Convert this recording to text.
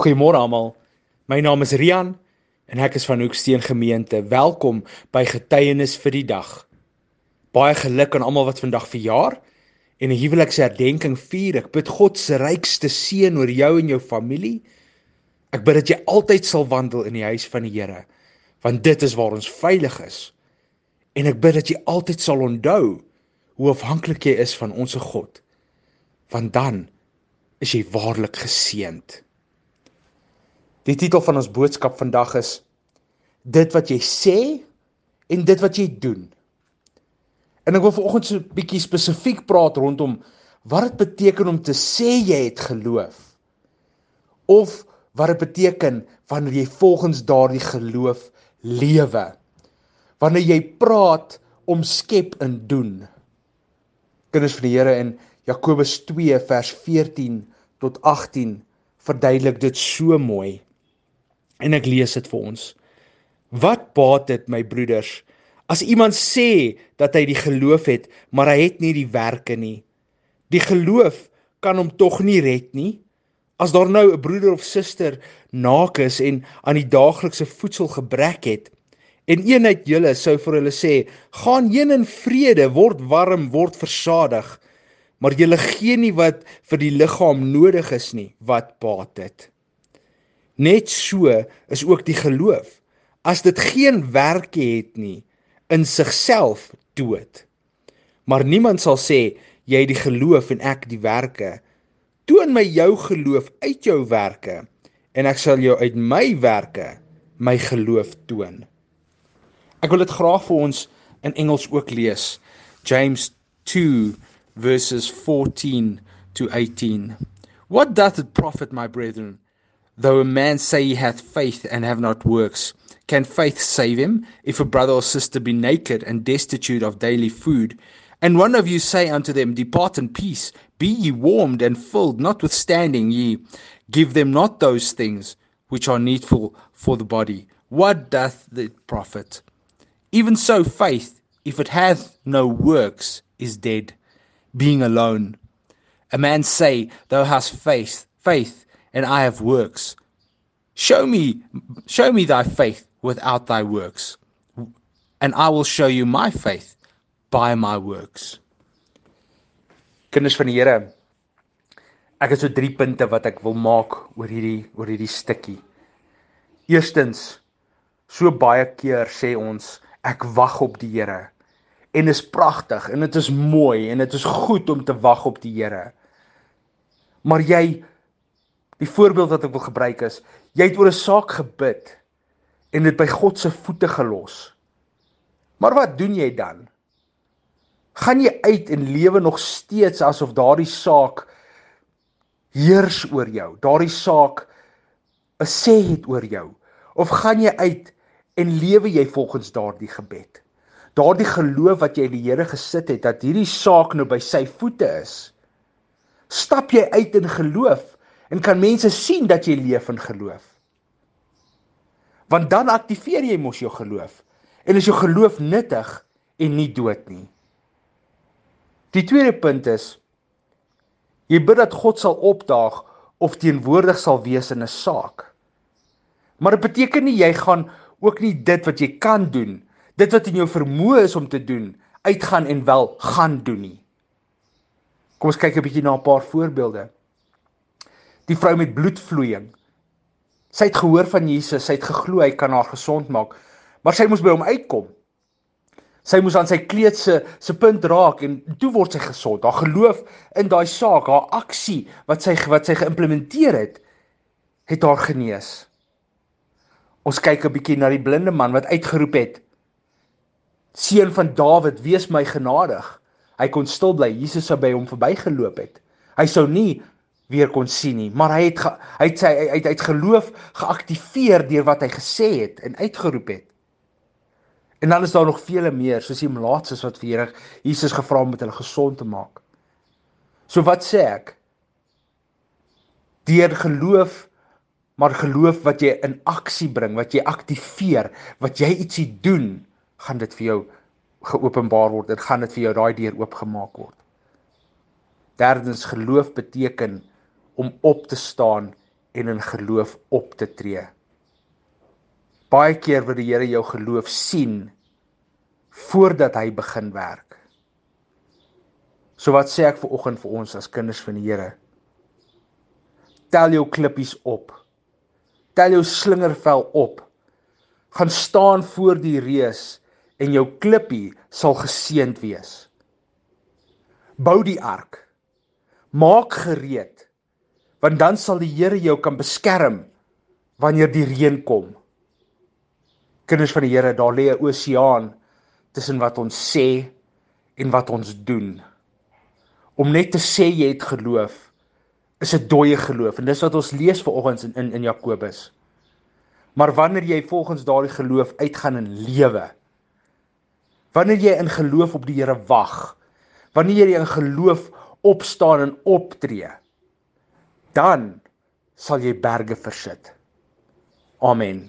Goeiemôre almal. My naam is Rian en ek is van Hoeksteen Gemeente. Welkom by Getuienis vir die dag. Baie geluk aan almal wat vandag verjaar en 'n huweliksherdenking vier. Ek bid God se rykste seën oor jou en jou familie. Ek bid dat jy altyd sal wandel in die huis van die Here, want dit is waar ons veilig is. En ek bid dat jy altyd sal onthou hoe afhanklik jy is van ons God. Want dan is jy waarlik geseënd. Die titel van ons boodskap vandag is dit wat jy sê en dit wat jy doen. En ek wil vanoggend so 'n bietjie spesifiek praat rondom wat dit beteken om te sê jy het geloof of wat dit beteken wanneer jy volgens daardie geloof lewe. Wanneer jy praat om skep en doen. Kinders van die Here in Jakobus 2 vers 14 tot 18 verduidelik dit so mooi. En ek lees dit vir ons. Wat baat dit my broeders as iemand sê dat hy die geloof het, maar hy het nie die werke nie? Die geloof kan hom tog nie red nie. As daar nou 'n broeder of suster naak is en aan die daaglikse voedsel gebrek het, en een uit julle sou vir hulle sê: "Gaan heen in vrede, word warm, word versadig," maar julle gee nie wat vir die liggaam nodig is nie, wat baat dit? Net so is ook die geloof. As dit geen werke het nie, in sigself dood. Maar niemand sal sê jy het die geloof en ek die werke. Toon my jou geloof uit jou werke en ek sal jou uit my werke my geloof toon. Ek wil dit graag vir ons in Engels ook lees. James 2 verses 14 to 18. What doth it profit my brethren Though a man say he hath faith and have not works, can faith save him? If a brother or sister be naked and destitute of daily food, and one of you say unto them, Depart in peace, be ye warmed and filled, notwithstanding ye give them not those things which are needful for the body, what doth it profit? Even so, faith, if it hath no works, is dead, being alone. A man say, Thou hast faith, faith, and I have works. Show me, show me thy faith without thy works, and I will show you my faith by my works. Kinders van die Here, ek het so drie punte wat ek wil maak oor hierdie oor hierdie stukkie. Eerstens, so baie keer sê ons ek wag op die Here. En dit is pragtig en dit is mooi en dit is goed om te wag op die Here. Maar jy Die voorbeeld wat ek wil gebruik is, jy het oor 'n saak gebid en dit by God se voete gelos. Maar wat doen jy dan? Gaan jy uit en lewe nog steeds asof daardie saak heers oor jou? Daardie saak 'n sê het oor jou? Of gaan jy uit en lewe jy volgens daardie gebed? Daardie geloof wat jy in die Here gesit het dat hierdie saak nou by sy voete is. Stap jy uit in geloof en kan mense sien dat jy leef in geloof. Want dan aktiveer jy mos jou geloof en is jou geloof nuttig en nie dood nie. Die tweede punt is jy bid dat God sal opdaag of teenwoordig sal wees in 'n saak. Maar dit beteken nie jy gaan ook nie dit wat jy kan doen, dit wat in jou vermoë is om te doen, uitgaan en wel gaan doen nie. Kom ons kyk 'n bietjie na 'n paar voorbeelde die vrou met bloedvloeiing. Sy het gehoor van Jesus, sy het geglo hy kan haar gesond maak, maar sy moes by hom uitkom. Sy moes aan sy kleed se se punt raak en toe word sy gesond. Haar geloof in daai saak, haar aksie wat sy wat sy geïmplementeer het, het haar genees. Ons kyk 'n bietjie na die blinde man wat uitgeroep het: Seun van Dawid, wees my genadig. Hy kon stil bly. Jesus sou by hom verbygeloop het. Hy sou nie weer kon sien nie, maar hy het ge, hy het sy hy het, hy het geloof geaktiveer deur wat hy gesê het en uitgeroep het. En dan is daar nog vele meer, soos die mlaatses wat vir Here Jesus gevra het om hulle gesond te maak. So wat sê ek? Deur geloof maar geloof wat jy in aksie bring, wat jy aktiveer, wat jy ietsie doen, gaan dit vir jou geopenbaar word en gaan dit vir jou daai deur oopgemaak word. Derdens geloof beteken om op te staan en in geloof op te tree. Baie keer wil die Here jou geloof sien voordat hy begin werk. So wat sê ek vir oggend vir ons as kinders van die Here? Tel jou klippies op. Tel jou slingervel op. Gaan staan voor die reus en jou klippie sal geseënd wees. Bou die ark. Maak gereed. Want dan sal die Here jou kan beskerm wanneer die reën kom. Kinders van die Here, daar lê 'n oseaan tussen wat ons sê en wat ons doen. Om net te sê jy het geloof is 'n dooie geloof en dis wat ons lees vanoggend in, in in Jakobus. Maar wanneer jy volgens daardie geloof uitgaan in lewe, Wanneer jy in geloof op die Here wag, wanneer jy in geloof opstaan en optree, dan sal jy berge versit. Amen.